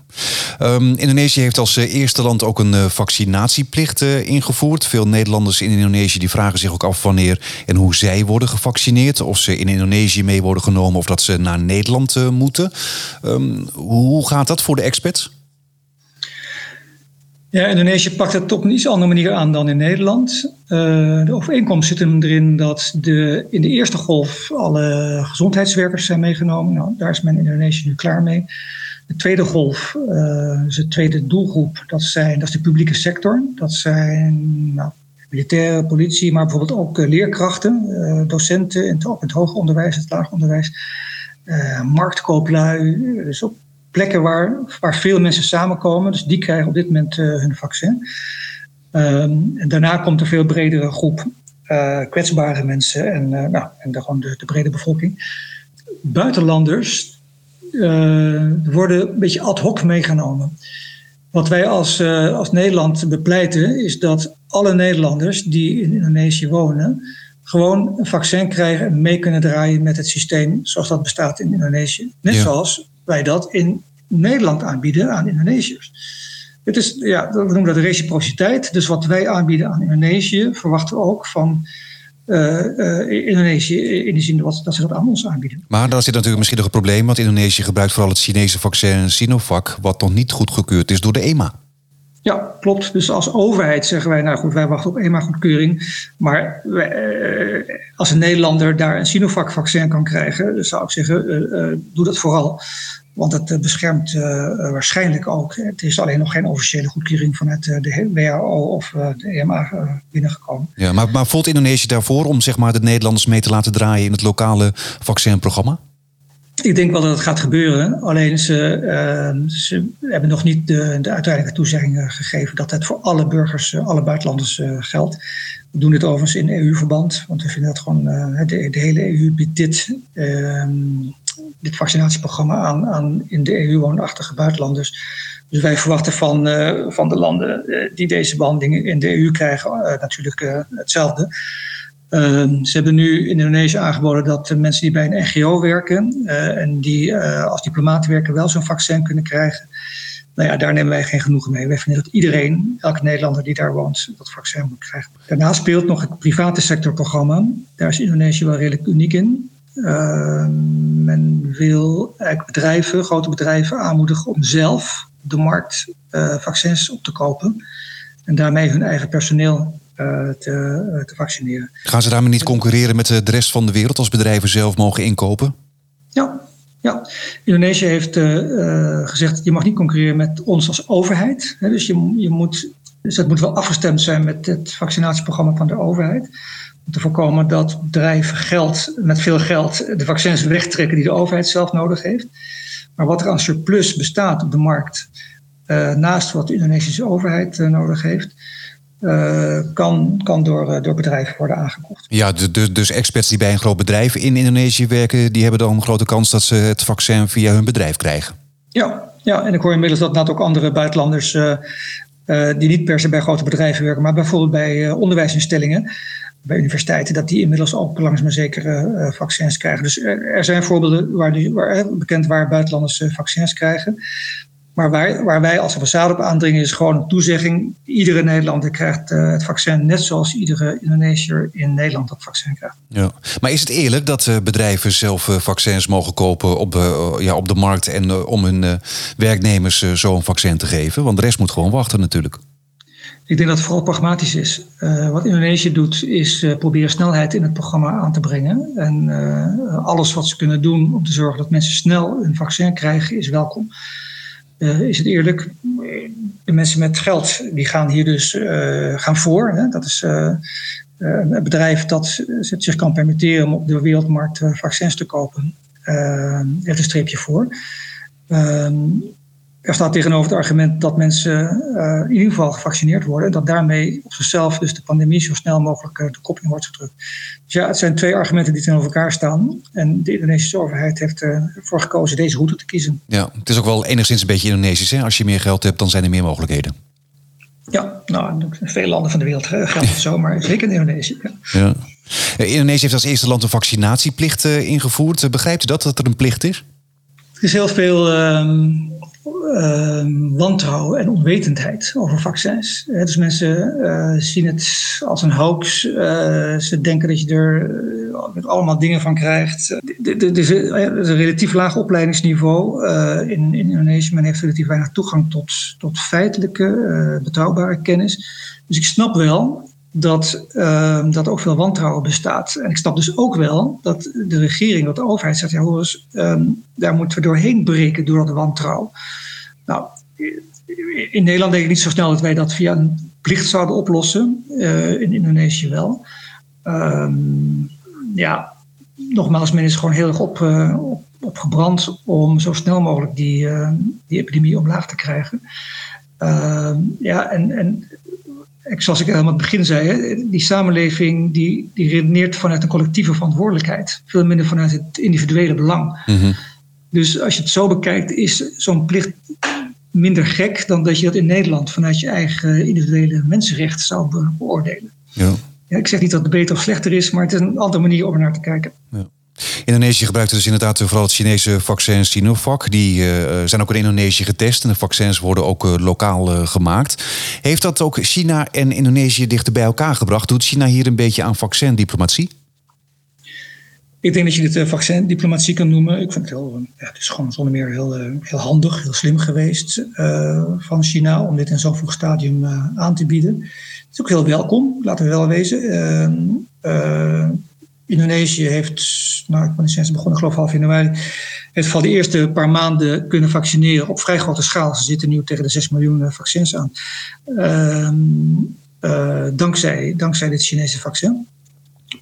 Um, Indonesië heeft als eerste land ook een vaccinatieplicht ingevoerd. Veel Nederlanders in Indonesië die vragen zich ook af wanneer en hoe zij worden gevaccineerd. Of ze in Indonesië mee worden genomen of dat ze naar Nederland moeten. Um, hoe gaat dat voor de experts? Ja, Indonesië pakt het op een iets andere manier aan dan in Nederland. Uh, de overeenkomst zit hem erin dat de, in de eerste golf alle gezondheidswerkers zijn meegenomen. Nou, daar is men in Indonesië nu klaar mee. De tweede golf, uh, de tweede doelgroep, dat, zijn, dat is de publieke sector. Dat zijn nou, militaire, politie, maar bijvoorbeeld ook uh, leerkrachten, docenten, in het, het hoger onderwijs, het lager onderwijs. marktkooplui, dus plekken waar, waar veel mensen samenkomen. Dus die krijgen op dit moment uh, hun vaccin. Um, en daarna komt een veel bredere groep uh, kwetsbare mensen en, uh, nou, en de, gewoon de, de, brede bevolking. Buitenlanders worden een beetje ad hoc meegenomen. Wat wij als, als Nederland bepleiten is dat alle Nederlanders die in Indonesië wonen gewoon een vaccin krijgen en mee kunnen draaien met het systeem zoals dat bestaat in Indonesië. Net ja. zoals wij dat in Nederland aanbieden aan Indonesiërs. Het is, ja, we noemen dat de reciprociteit. Dus wat wij aanbieden aan Indonesië, verwachten we ook van uh, uh, Indonesië in die zin wat, dat ze dat aan ons aanbieden. Maar daar zit natuurlijk misschien nog een probleem, want Indonesië gebruikt vooral het Chinese vaccin Sinovac, wat nog niet goedgekeurd is door de EMA. Ja, klopt. Dus als overheid zeggen wij, nou goed, wij wachten op EMA-goedkeuring. Maar eh, als een Nederlander daar een Sinovac-vaccin kan krijgen, zou ik zeggen, uh, doe dat vooral. Want het beschermt waarschijnlijk ook. Het is alleen nog geen officiële goedkeuring vanuit de WHO of de EMA binnengekomen. Ja, maar, maar voelt Indonesië daarvoor om zeg maar, de Nederlanders mee te laten draaien in het lokale vaccinprogramma? Ik denk wel dat het gaat gebeuren. Alleen ze, uh, ze hebben nog niet de, de uiteindelijke toezeggingen gegeven dat het voor alle burgers, uh, alle buitenlanders uh, geldt. We doen dit overigens in EU-verband, want we vinden dat gewoon de, de, hele EU biedt dit, ehm, dit vaccinatieprogramma aan, aan in de EU woonachtige buitenlanders. Dus wij verwachten van, van de landen die deze behandelingen in de EU krijgen natuurlijk hetzelfde. Uh, ze hebben nu in Indonesië aangeboden dat mensen die bij een NGO werken uh, en die uh, als diplomaat werken wel zo'n vaccin kunnen krijgen. Nou ja, daar nemen wij geen genoegen mee. Wij vinden dat iedereen, elke Nederlander die daar woont, dat vaccin moet krijgen. Daarnaast speelt nog het private sectorprogramma. Daar is Indonesië wel redelijk uniek in. Ehm, men wil eigenlijk bedrijven, grote bedrijven aanmoedigen om zelf de markt eh, vaccins op te kopen. En daarmee hun eigen personeel eh, te, eh, te, vaccineren. Gaan ze daarmee niet concurreren met de rest van de wereld als bedrijven zelf mogen inkopen? Ja, ja. Indonesië heeft gezegd: je mag niet concurreren met ons als overheid. Hè, dus, je, je moet, dus dat moet wel afgestemd zijn met het vaccinatieprogramma van de overheid. Om te voorkomen dat bedrijven geld, met veel geld de vaccins wegtrekken die de overheid zelf nodig heeft. Maar wat er aan surplus bestaat op de markt, uh, naast wat de Indonesische overheid nodig heeft, uh, kan, kan door, uh, door bedrijven worden aangekocht. Ja, dus, dus experts die bij een groot bedrijf in Indonesië werken, die hebben dan een grote kans dat ze het vaccin via hun bedrijf krijgen. Ja, ja en ik hoor inmiddels dat ook andere buitenlanders uh, die niet per se bij grote bedrijven werken, maar bijvoorbeeld bij onderwijsinstellingen, bij universiteiten, dat die inmiddels ook langzaam maar zeker vaccins krijgen. Dus er, er zijn voorbeelden waar, die, waar bekend waar buitenlanders vaccins krijgen. Maar waar, waar wij als ambassade op aandringen is gewoon een toezegging. Iedere Nederlander krijgt uh, het vaccin net zoals iedere Indonesiër in Nederland dat vaccin krijgt. Ja. Maar is het eerlijk dat uh, bedrijven zelf uh, vaccins mogen kopen op, ja, op de markt en om hun werknemers zo'n vaccin te geven? Want de rest moet gewoon wachten natuurlijk. Ik denk dat het vooral pragmatisch is. wat Indonesië doet is proberen snelheid in het programma aan te brengen. En alles wat ze kunnen doen om te zorgen dat mensen snel een vaccin krijgen is welkom. Uh, is het eerlijk, de mensen met geld die gaan hier dus uh, gaan voor. Hè? Dat is uh, een bedrijf dat zich kan permitteren om op de wereldmarkt vaccins te kopen. heeft een streepje voor. Ehm, er staat tegenover het argument dat mensen uh, in ieder geval gevaccineerd worden. En dat daarmee op zichzelf dus de pandemie zo snel mogelijk uh, de kop in wordt gedrukt. Dus ja, het zijn twee argumenten die tegenover elkaar staan. En de Indonesische overheid heeft uh, ervoor gekozen deze route te kiezen. Ja, het is ook wel enigszins een beetje Indonesisch. Hè? Als je meer geld hebt, dan zijn er meer mogelijkheden. Ja, nou, in veel landen van de wereld geldt het zo, maar zeker in Indonesië. Ja. ja. Indonesië heeft als eerste land een vaccinatieplicht ingevoerd. Begrijpt u dat, dat er een plicht is? Er is heel veel... Ehm, wantrouwen en onwetendheid over vaccins. dus mensen uh, zien het als een hoax. Uh, ze denken dat je er uh, allemaal dingen van krijgt. Er is een relatief laag opleidingsniveau in, in Indonesië. Men heeft relatief weinig toegang tot, tot feitelijke, betrouwbare kennis. Dus ik snap wel dat, uh, dat ook veel wantrouwen bestaat. En ik snap dus ook wel dat de regering, dat de overheid zegt, ja hoor um, daar moeten we doorheen breken door dat wantrouwen. Nou, in Nederland denk ik niet zo snel dat wij dat via een plicht zouden oplossen. Uh, in Indonesië wel. Um, ja, nogmaals, men is gewoon heel erg op, uh, op, opgebrand om zo snel mogelijk die, uh, die epidemie omlaag te krijgen. ja, en, en zoals ik helemaal aan het begin zei, die samenleving die, die redeneert vanuit een collectieve verantwoordelijkheid. Veel minder vanuit het individuele belang. Mm Dus als je het zo bekijkt, is zo'n plicht minder gek dan dat je dat in Nederland vanuit je eigen individuele mensenrecht zou beoordelen. Ja. Ja, ik zeg niet dat het beter of slechter is, maar het is een andere manier om er naar te kijken. Ja. Indonesië gebruikt dus inderdaad vooral het Chinese vaccin Sinovac. Die uh, zijn ook in Indonesië getest en de vaccins worden ook uh, lokaal uh, gemaakt. Heeft dat ook China en Indonesië dichter bij elkaar gebracht? Doet China hier een beetje aan vaccindiplomatie? Ik denk dat je dit vaccindiplomatie kan noemen. Ik vind het heel, ja, het is gewoon zonder meer heel, heel handig, heel slim geweest van China om dit in zo'n vroeg stadium aan te bieden. Het is ook heel welkom, laten we wel wezen. Ehm, Indonesië heeft, nou, ik ben sinds begonnen, geloof half januari, heeft van de eerste paar maanden kunnen vaccineren op vrij grote schaal. Ze zitten nu tegen de 6 miljoen eh, vaccins aan. Uh, uh, dankzij, dankzij dit Chinese vaccin.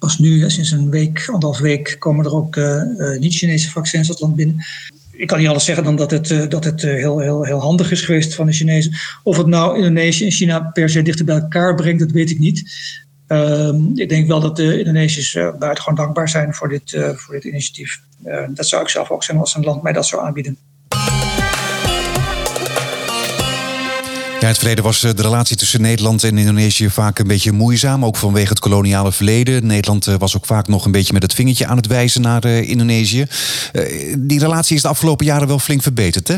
Pas nu, hè, sinds een week, anderhalf week, komen er ook uh, niet-Chinese vaccins het land binnen. Ik kan niet alles zeggen dan dat het, dat het heel, heel, heel handig is geweest van de Chinezen. Of het nou Indonesië en China per se dichter bij elkaar brengt, dat weet ik niet. Um, ik denk wel dat de Indonesiërs uh, buitengewoon dankbaar zijn voor dit, voor dit initiatief. Dat zou ik zelf ook zijn als een land mij dat zou aanbieden. Ja, in het verleden was de relatie tussen Nederland en Indonesië vaak een beetje moeizaam, ook vanwege het koloniale verleden. Nederland was ook vaak nog een beetje met het vingertje aan het wijzen naar Indonesië. die relatie is de afgelopen jaren wel flink verbeterd, hè?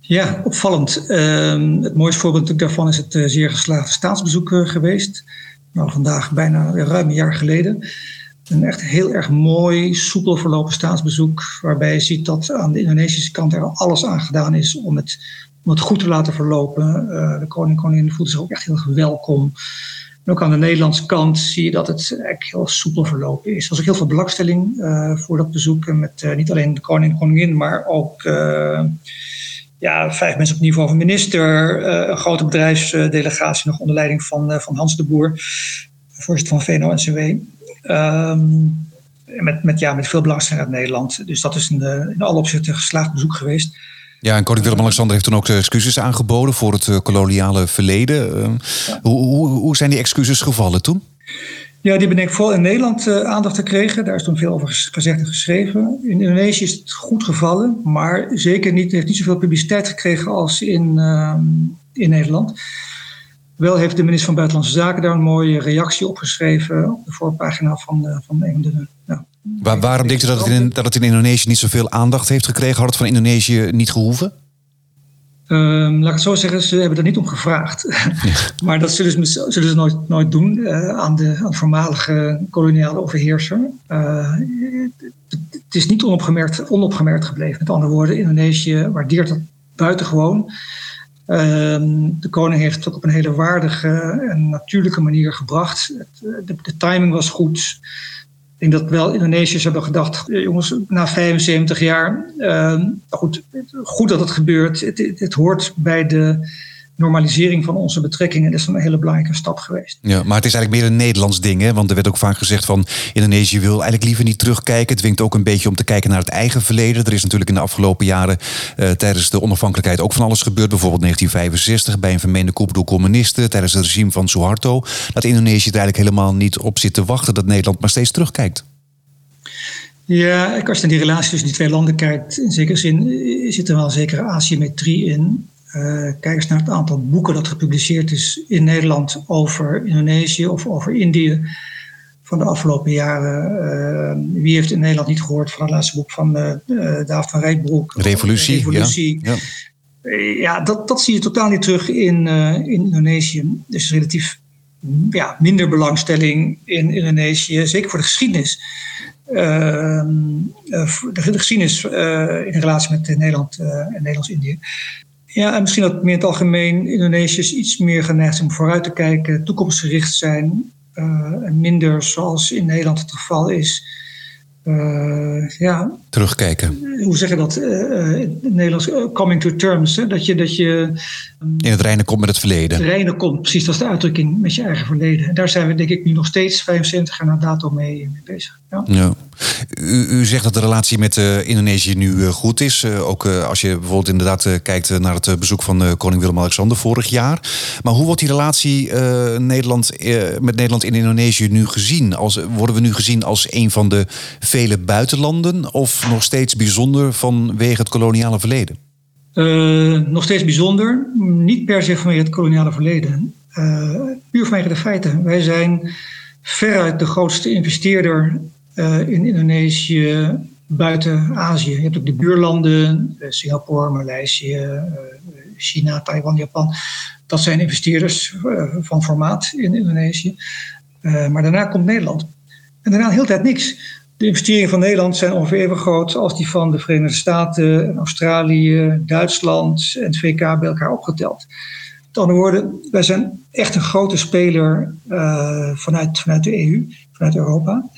Ja, opvallend. Ehm, het mooiste voorbeeld daarvan is het zeer geslaagde staatsbezoek geweest nou, vandaag bijna ruim een jaar geleden. Een echt heel erg mooi, soepel verlopen staatsbezoek. Waarbij je ziet dat aan de Indonesische kant er alles aan gedaan is om het, om het goed te laten verlopen. Uh, de koning en koningin voelt zich ook echt heel welkom. Ook aan de Nederlandse kant zie je dat het echt heel soepel verlopen is. Er was ook heel veel belangstelling uh, voor dat bezoek. Met uh, niet alleen de koning en koningin, maar ook ja, vijf mensen op niveau van minister, een grote bedrijfsdelegatie nog onder leiding van, van Hans de Boer, voorzitter van VNO-NCW. Um, met, met, ja, met veel belangstelling uit Nederland. Dus dat is een, in alle opzichten een geslaagd bezoek geweest. Ja, en koning Willem-Alexander heeft toen ook excuses aangeboden voor het koloniale verleden. Ehm, hoe, hoe, zijn die excuses gevallen toen? Ja, die ben ik vooral in Nederland uh, aandacht gekregen. Daar is toen veel over gezegd en geschreven. In Indonesië is het goed gevallen, maar zeker niet, heeft niet zoveel publiciteit gekregen als in, uh, in Nederland. Wel heeft de minister van Buitenlandse Zaken daar een mooie reactie op geschreven op de voorpagina van, van een van de. Nou, Waar, waarom denkt u dat het, in, dat het in Indonesië niet zoveel aandacht heeft gekregen? Had het van Indonesië niet gehoeven? Um, laat ik het zo zeggen, ze hebben er niet om gevraagd. Maar dat zullen ze, zullen ze nooit, nooit doen uh, aan, de, aan de voormalige koloniale overheerser. Uh, het is niet onopgemerkt, onopgemerkt gebleven. Met andere woorden, Indonesië waardeert dat buitengewoon. Um, de koning heeft het ook op een hele waardige en natuurlijke manier gebracht. Het, de, de timing was goed. Ik denk dat wel Indonesiërs hebben gedacht, jongens, na 75 jaar, uh, goed, goed dat het gebeurt. Het, het, hoort bij de normalisering van onze betrekkingen. Is een hele belangrijke stap geweest. Ja, maar het is eigenlijk meer een Nederlands ding, hè? Want er werd ook vaak gezegd van Indonesië wil eigenlijk liever niet terugkijken. Het dwingt ook een beetje om te kijken naar het eigen verleden. Er is natuurlijk in de afgelopen jaren uh, tijdens de onafhankelijkheid ook van alles gebeurd. Bijvoorbeeld 1965 bij een vermeende coup door communisten tijdens het regime van Suharto. Dat Indonesië er eigenlijk helemaal niet op zit te wachten dat Nederland maar steeds terugkijkt. Ja, als je naar die relatie tussen die twee landen kijkt, in zekere zin zit er wel een zekere asymmetrie in. Uh, kijk eens naar het aantal boeken dat gepubliceerd is in Nederland over Indonesië of over Indië. van de afgelopen jaren. wie heeft in Nederland niet gehoord van het laatste boek van David van Rijtbroek? Revolutie. Revolutie. Ja. ja. dat, dat zie je totaal niet terug in, in Indonesië. Dus relatief ja, minder belangstelling in Indonesië, zeker voor de geschiedenis. Ehm, de, geschiedenis in relatie met Nederland en Nederlands-Indië. Ja, en misschien dat meer in het algemeen Indonesiërs iets meer geneigd zijn om vooruit te kijken, toekomstgericht zijn. Uh, en minder zoals in Nederland het geval is. Uh, ja, Terugkijken. Hoe zeg je dat? Uh, in het Nederlands coming to terms. Hè? Dat je, dat je in het reinen komt met het verleden. Het reinen komt, precies, dat is de uitdrukking met je eigen verleden. En daar zijn we denk ik nu nog steeds 75 jaar na dato mee, mee bezig. Ja. ja. U, u, zegt dat de relatie met uh, Indonesië nu uh, goed is. Uh, ook als je bijvoorbeeld inderdaad kijkt naar het bezoek van koning Willem-Alexander vorig jaar. Maar hoe wordt die relatie Nederland, met Nederland in Indonesië nu gezien? Als, worden we nu gezien als een van de vele buitenlanden? Of nog steeds bijzonder vanwege het koloniale verleden? Uh, nog steeds bijzonder, niet per se vanwege het koloniale verleden. Uh, puur vanwege de feiten. Wij zijn veruit de grootste investeerder uh, in Indonesië buiten Azië. Je hebt ook de buurlanden, Singapore, Maleisië, China, Taiwan, Japan. Dat zijn investeerders van formaat in Indonesië. maar daarna komt Nederland. En daarna heel tijd niks. De investeringen van Nederland zijn ongeveer even groot als die van de Verenigde Staten, Australië, Duitsland en het VK bij elkaar opgeteld. Met andere woorden, wij zijn echt een grote speler uh, vanuit, vanuit de EU, vanuit Europa.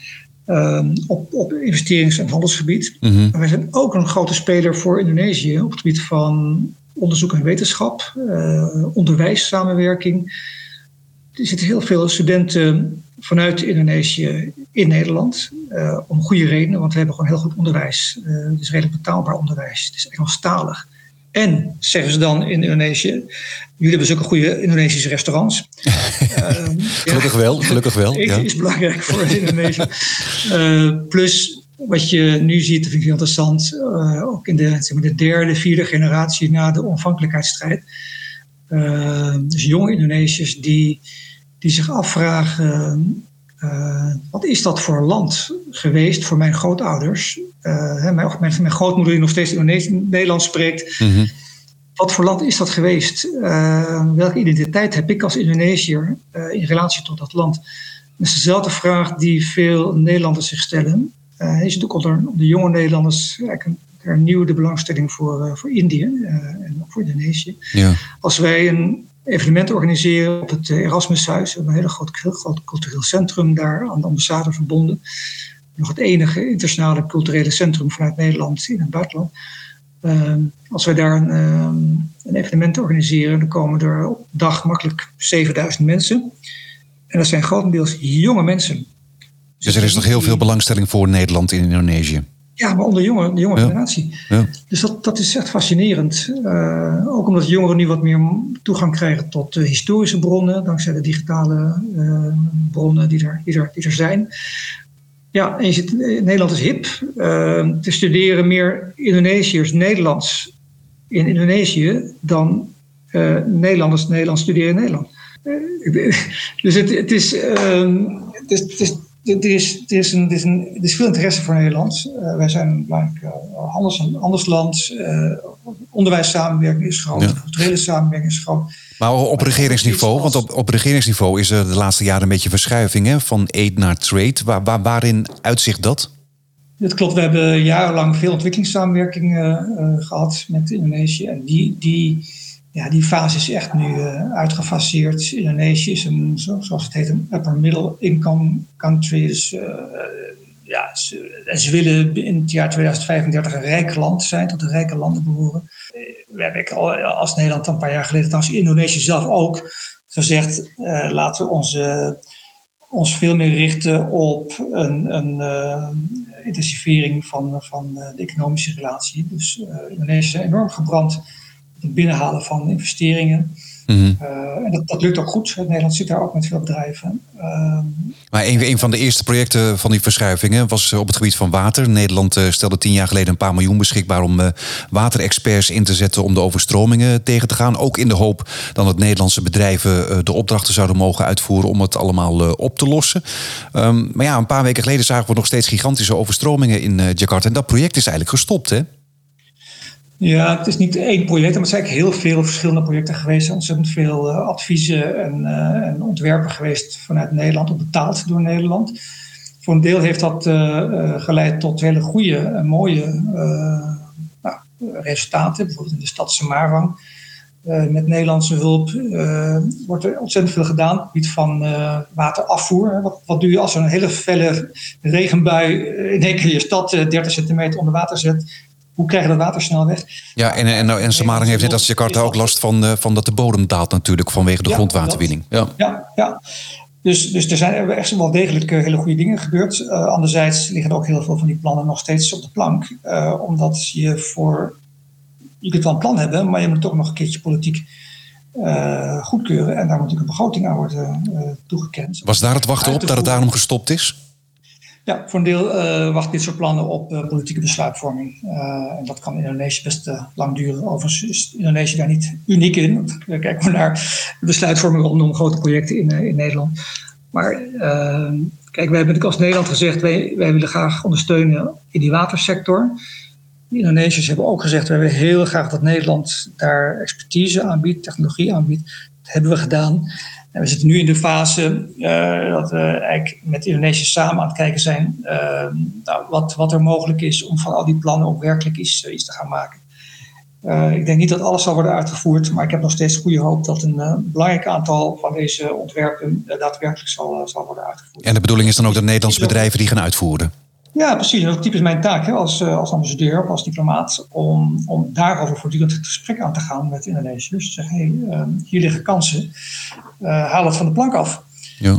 Uh, op, op investerings- en handelsgebied. Mm -hmm. Maar wij zijn ook een grote speler voor Indonesië op het gebied van onderzoek en wetenschap, uh, onderwijs, samenwerking. Er zitten heel veel studenten vanuit Indonesië in Nederland. Uh, om goede redenen, want we hebben gewoon heel goed onderwijs. Uh, het is redelijk betaalbaar onderwijs. Het is Engelstalig. En zeggen ze dan in Indonesië, jullie hebben zulke goede Indonesische restaurants. uh, gelukkig ja, wel, gelukkig wel. Ja. is belangrijk voor Indonesië. plus wat je nu ziet, dat vind ik heel interessant, ook in de, zeg maar, de derde, vierde generatie na de onafhankelijkheidsstrijd. Dus jonge Indonesiërs die die zich afvragen: uh, wat is dat voor land geweest voor mijn grootouders? Uh, mijn, mijn, mijn, grootmoeder, die nog steeds Nederlands spreekt. Mm-hmm. Wat voor land is dat geweest? Uh, welke identiteit heb ik als Indonesiër in relatie tot dat land? Dat is dezelfde vraag die veel Nederlanders zich stellen. je ziet ook onder de jonge Nederlanders een hernieuwde belangstelling voor, voor Indië en ook voor Indonesië. Ja. Als wij een evenementen organiseren op het Erasmushuis. We hebben een hele groot, groot cultureel centrum daar aan de ambassade verbonden. Nog het enige internationale culturele centrum vanuit Nederland in het buitenland. Uh, als wij daar een, um, een, evenement organiseren, dan komen er op dag makkelijk 7000 mensen. En dat zijn grotendeels jonge mensen. Dus er is nog heel veel belangstelling voor Nederland in Indonesië. Ja, maar onder jonge, de jonge generatie. Ja. Dus dat, dat is echt fascinerend. Uh, ook omdat jongeren nu wat meer toegang krijgen tot uh, historische bronnen, dankzij de digitale uh, bronnen die er, die, er, die er zijn. Ja, en je zit, Nederland is hip. te studeren meer Indonesiërs Nederlands in Indonesië dan Nederlanders Nederlands studeren in Nederland. dus het, het, is, het, is, het is er is, er, is een, er, is een, er is veel interesse voor Nederland. Uh, wij zijn een belangrijk uh, handels, handelsland. Uh, onderwijssamenwerking is groot. Ja. Culturele samenwerking is groot. Maar op regeringsniveau, want op, op regeringsniveau is er de laatste jaren een beetje verschuiving hè, van aid naar trade. Waar, waar, waarin uitzicht dat? Dat klopt. We hebben jarenlang veel ontwikkelingssamenwerking gehad met Indonesië. En die, die, ja, die fase is echt nu uh, uitgefaseerd. Indonesië is een, zoals het heet, een upper middle income country. Dus uh, ja, ze, ze, willen in het jaar 2035 een rijk land zijn, tot de rijke landen behoren. We hebben al als Nederland een paar jaar geleden, als Indonesië zelf ook, gezegd: laten we onze, ons veel meer richten op een, een intensivering van, van de economische relatie. Dus Indonesië is enorm gebrand het binnenhalen van investeringen. Mhm. en dat, dat, lukt ook goed. Nederland zit daar ook met veel bedrijven. Ehm, maar een, een, van de eerste projecten van die verschuivingen was op het gebied van water. Nederland stelde tien jaar geleden een paar miljoen beschikbaar om waterexperts in te zetten om de overstromingen tegen te gaan. Ook in de hoop dat het Nederlandse bedrijven de opdrachten zouden mogen uitvoeren om het allemaal op te lossen. Ehm, maar ja, een paar weken geleden zagen we nog steeds gigantische overstromingen in Jakarta. En dat project is eigenlijk gestopt, hè? Ja, het is niet één project, maar het zijn eigenlijk heel veel verschillende projecten geweest. Ontzettend veel uh, adviezen en, uh, en, ontwerpen geweest vanuit Nederland, of betaald door Nederland. Voor een deel heeft dat uh, geleid tot hele goede en mooie nou, resultaten. Bijvoorbeeld in de stad Samarang. met Nederlandse hulp wordt er ontzettend veel gedaan op het gebied van waterafvoer. Wat, wat doe je als er een hele felle regenbui in één keer je stad 30 centimeter onder water zet? Hoe krijg je dat water snel weg? Ja, en, en, en Samaring heeft net als Jakarta ook last van, uh, van dat de bodem daalt natuurlijk vanwege de grondwaterwinning. Ja, ja. ja. Dus, dus er zijn echt wel degelijk eh, hele goede dingen gebeurd. Uh, anderzijds liggen er ook heel veel van die plannen nog steeds op de plank. Uh, omdat je voor. Je kunt wel een plan hebben, maar je moet toch nog een keertje politiek goedkeuren. En daar moet natuurlijk een begroting aan worden toegekend. Was daar het wachten op dat het daarom gestopt is? Ja, voor een deel uh, wacht dit soort plannen op uh, politieke besluitvorming. Uh, en dat kan in Indonesië best lang duren. Overigens is Indonesië daar niet uniek in. Kijk maar naar de besluitvorming rondom grote projecten in, in Nederland. Maar kijk, wij hebben als Nederland gezegd, wij, wij willen graag ondersteunen in die watersector. De Indonesiërs hebben ook gezegd, wij willen heel graag dat Nederland daar expertise aanbiedt, technologie aanbiedt. Dat hebben we gedaan. En we zitten nu in de fase uh, dat we eigenlijk met Indonesië samen aan het kijken zijn uh, nou, wat, wat er mogelijk is om van al die plannen ook werkelijk iets, iets te gaan maken. Uh, ik denk niet dat alles zal worden uitgevoerd, maar ik heb nog steeds goede hoop dat een belangrijk aantal van deze ontwerpen daadwerkelijk zal, zal worden uitgevoerd. En de bedoeling is dan ook dat Nederlandse bedrijven die gaan uitvoeren? Ja, precies. Dat is typisch mijn taak hè, als, als ambassadeur, als diplomaat, om, om daarover voortdurend het gesprek aan te gaan met Indonesiërs. Dus zeggen, hey, uh, hier liggen kansen, uh, haal het van de plank af. Ja.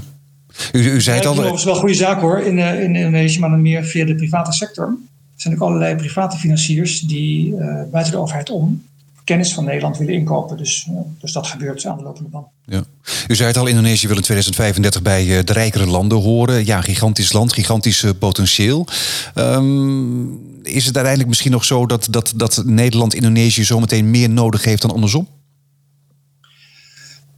U, u zei het al. Dat is wel een goede zaak hoor in, uh, in Indonesië, maar dan meer via de private sector. Er zijn ook allerlei private financiers die buiten de overheid om kennis van Nederland willen inkopen. Dus, dus dat gebeurt aan de lopende band. Ja. U zei het al, Indonesië wil in 2035 bij de rijkere landen horen. Ja, gigantisch land, gigantisch potentieel. Um, is het uiteindelijk misschien nog zo dat, dat, dat Nederland Indonesië zometeen meer nodig heeft dan andersom?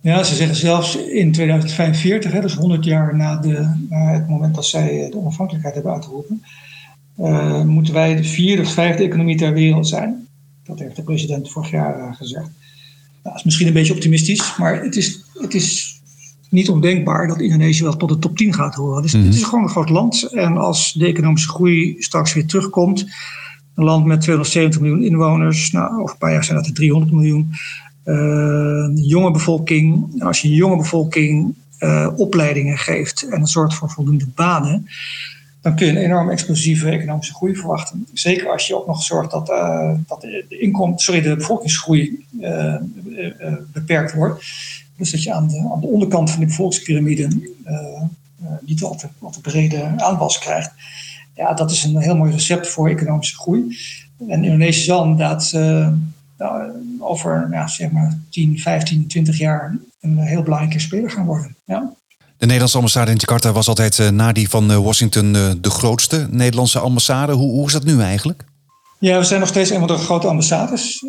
Ja, ze zeggen zelfs in 2045, hè, dus 100 jaar na, de, na het moment dat zij de onafhankelijkheid hebben uitgeroepen, uh, moeten wij de vierde of vijfde economie ter wereld zijn. Dat heeft de president vorig jaar uh, gezegd. Nou, dat is misschien een beetje optimistisch, maar het is, het is niet ondenkbaar dat Indonesië wel tot de top 10 gaat horen. Dus mm -hmm. het is gewoon een groot land. En als de economische groei straks weer terugkomt, een land met 270 miljoen inwoners, nou, over een paar jaar zijn dat er 300 miljoen. Uh, jonge bevolking. En als je een jonge bevolking uh, opleidingen geeft en een soort van voldoende banen, dan kun je een enorm explosieve economische groei verwachten. Zeker als je ook nog zorgt dat, uh, dat de, inkom, sorry, de bevolkingsgroei beperkt wordt. Dus dat je aan de, aan de onderkant van de bevolkingspyramide niet al te, brede aanwas krijgt. Ja, dat is een heel mooi recept voor economische groei. En Indonesië zal inderdaad nou, over ja, zeg maar 10, 15, 20 jaar een heel belangrijke speler gaan worden. Ja. De Nederlandse ambassade in Jakarta was altijd uh, na die van uh, Washington uh, de grootste Nederlandse ambassade. Hoe, hoe is dat nu eigenlijk? Ja, we zijn nog steeds een van de grote ambassades.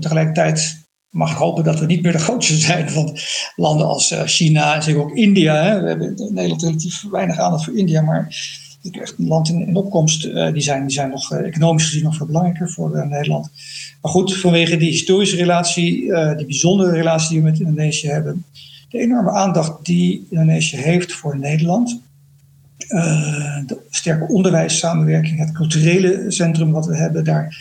tegelijkertijd mag ik hopen dat we niet meer de grootste zijn van landen als China en zeker ook India. Hè. We hebben in Nederland relatief weinig aandacht voor India, maar echt een land in, opkomst. die, zijn, die zijn nog economisch gezien nog veel belangrijker voor Nederland. Maar goed, vanwege die historische relatie, die bijzondere relatie die we met Indonesië hebben, de enorme aandacht die Indonesië heeft voor Nederland, uh, de sterke onderwijssamenwerking, het culturele centrum wat we hebben daar,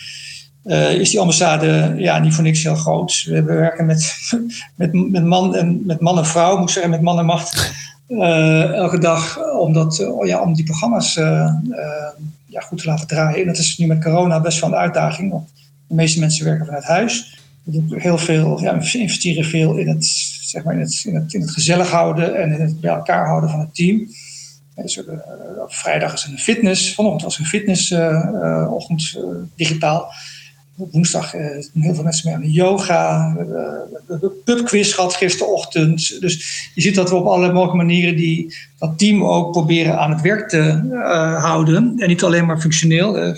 uh, is die ambassade ja, niet voor niks heel groot. We werken met, met, met, man, en, met man en vrouw, moet ik zeggen, met man en macht. elke dag om, ja, om die programma's ja, goed te laten draaien. En dat is nu met corona best wel een uitdaging. Want de meeste mensen werken vanuit huis. We doen heel veel, ja, investeren veel in het, zeg maar in, het, in, het, gezellig houden en in het bij elkaar houden van het team. Uh, op vrijdag is een fitness. Vanochtend was een fitnessochtend uh, uh, digitaal. Woensdag uh, heel veel mensen mee aan de yoga. de pubquiz gehad gisterochtend. Dus je ziet dat we op alle mogelijke manieren die, dat team ook proberen aan het werk te houden. En niet alleen maar functioneel,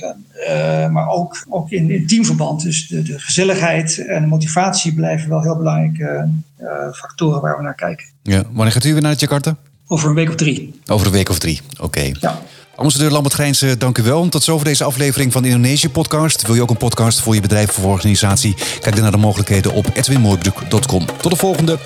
maar ook, ook in, in teamverband. Dus de, de, gezelligheid en de motivatie blijven wel heel belangrijke factoren waar we naar kijken. Ja, wanneer gaat u weer naar Jakarta? Over een week of drie. Over een week of drie, oké. Ja. Ambassadeur Lambert Grijnsen, dank u wel. Tot zover deze aflevering van de Indonesië podcast. Wil je ook een podcast voor je bedrijf of organisatie? Kijk dan naar de mogelijkheden op edwinmooibroek.com. Tot de volgende.